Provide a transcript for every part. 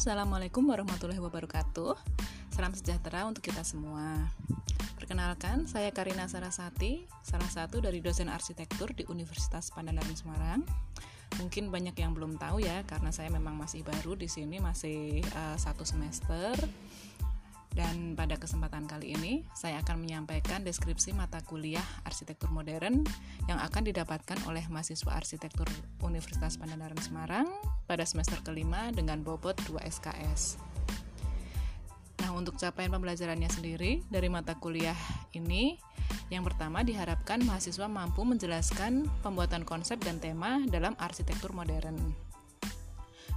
Assalamualaikum warahmatullahi wabarakatuh. Salam sejahtera untuk kita semua. Perkenalkan, saya Karina Sarasati Salah satu dari dosen arsitektur di Universitas Pandanaran Semarang. Mungkin banyak yang belum tahu ya Karena saya memang masih baru di sini Masih uh, satu semester dan pada kesempatan kali ini, saya akan menyampaikan deskripsi mata kuliah arsitektur modern yang akan didapatkan oleh mahasiswa arsitektur Universitas Pandanaran Semarang pada semester kelima dengan bobot 2 SKS. Nah, untuk capaian pembelajarannya sendiri dari mata kuliah ini, yang pertama diharapkan mahasiswa mampu menjelaskan pembuatan konsep dan tema dalam arsitektur modern.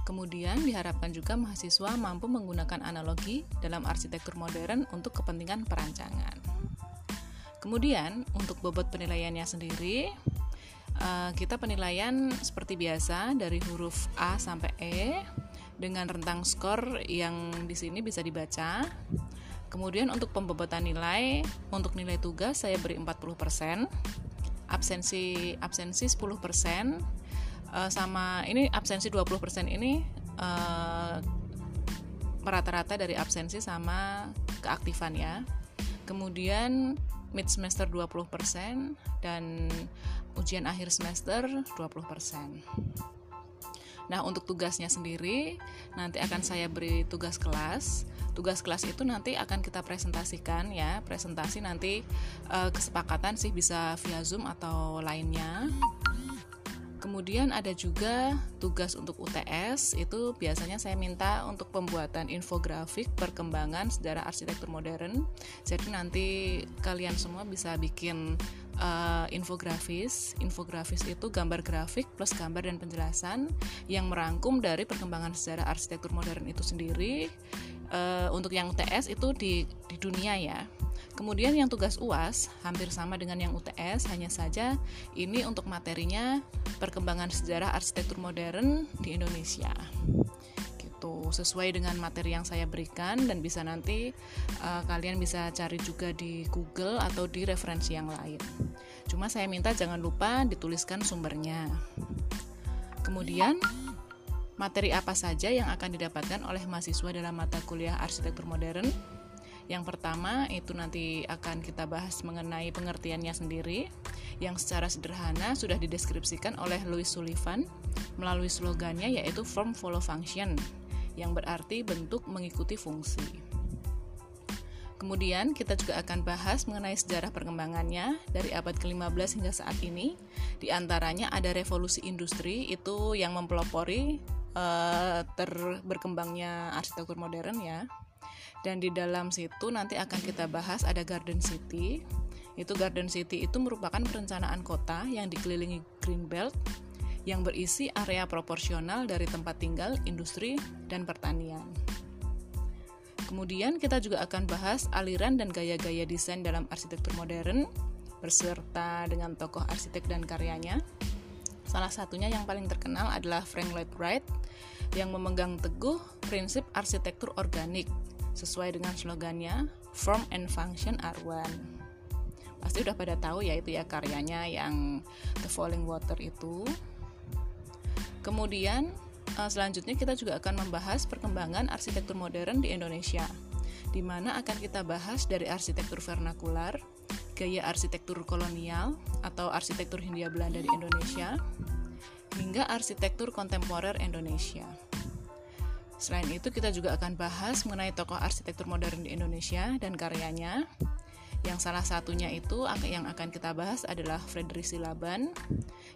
Kemudian diharapkan juga mahasiswa mampu menggunakan analogi dalam arsitektur modern untuk kepentingan perancangan. Kemudian untuk bobot penilaiannya sendiri, eh, kita penilaian seperti biasa dari huruf A sampai E dengan rentang skor yang di sini bisa dibaca. Kemudian untuk pembobotan nilai, untuk nilai tugas saya beri 40%, absensi absensi 10%, uh, sama ini absensi 20% ini uh, rata-rata dari absensi sama keaktifan ya. Kemudian mid semester 20% dan ujian akhir semester 20%. Nah, untuk tugasnya sendiri nanti akan saya beri tugas kelas. Tugas kelas itu nanti akan kita presentasikan ya. Presentasi nanti uh, kesepakatan sih bisa via Zoom atau lainnya. Kemudian ada juga tugas untuk UTS, itu biasanya saya minta untuk pembuatan infografik perkembangan sejarah arsitektur modern. Jadi nanti kalian semua bisa bikin uh, infografis. Infografis itu gambar grafik plus gambar dan penjelasan yang merangkum dari perkembangan sejarah arsitektur modern itu sendiri. Uh, untuk yang UTS itu di di dunia ya. Kemudian yang tugas UAS hampir sama dengan yang UTS, hanya saja ini untuk materinya perkembangan sejarah arsitektur modern di Indonesia. Gitu, sesuai dengan materi yang saya berikan dan bisa nanti uh, kalian bisa cari juga di Google atau di referensi yang lain. Cuma saya minta jangan lupa dituliskan sumbernya. Kemudian materi apa saja yang akan didapatkan oleh mahasiswa dalam mata kuliah arsitektur modern? Yang pertama itu nanti akan kita bahas mengenai pengertiannya sendiri yang secara sederhana sudah dideskripsikan oleh Louis Sullivan melalui slogannya yaitu form follow function yang berarti bentuk mengikuti fungsi. Kemudian kita juga akan bahas mengenai sejarah perkembangannya dari abad ke-15 hingga saat ini. Di antaranya ada revolusi industri itu yang mempelopori uh, berkembangnya arsitektur modern ya dan di dalam situ nanti akan kita bahas ada Garden City itu Garden City itu merupakan perencanaan kota yang dikelilingi green belt yang berisi area proporsional dari tempat tinggal, industri, dan pertanian. Kemudian kita juga akan bahas aliran dan gaya-gaya desain dalam arsitektur modern beserta dengan tokoh arsitek dan karyanya. Salah satunya yang paling terkenal adalah Frank Lloyd Wright yang memegang teguh prinsip arsitektur organik sesuai dengan slogannya Form and Function are One. Pasti udah pada tahu ya itu ya karyanya yang The Falling Water itu. Kemudian eh, selanjutnya kita juga akan membahas perkembangan arsitektur modern di Indonesia, di mana akan kita bahas dari arsitektur vernakular, gaya arsitektur kolonial atau arsitektur Hindia Belanda di Indonesia, hingga arsitektur kontemporer Indonesia. Selain itu, kita juga akan bahas mengenai tokoh arsitektur modern di Indonesia dan karyanya. Yang salah satunya itu yang akan kita bahas adalah Frederick Silaban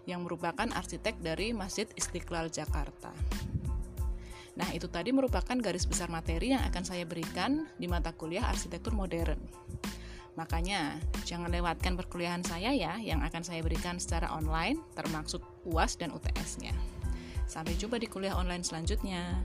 yang merupakan arsitek dari Masjid Istiqlal Jakarta. Nah, itu tadi merupakan garis besar materi yang akan saya berikan di mata kuliah arsitektur modern. Makanya, jangan lewatkan perkuliahan saya ya yang akan saya berikan secara online termasuk UAS dan UTS-nya. Sampai jumpa di kuliah online selanjutnya.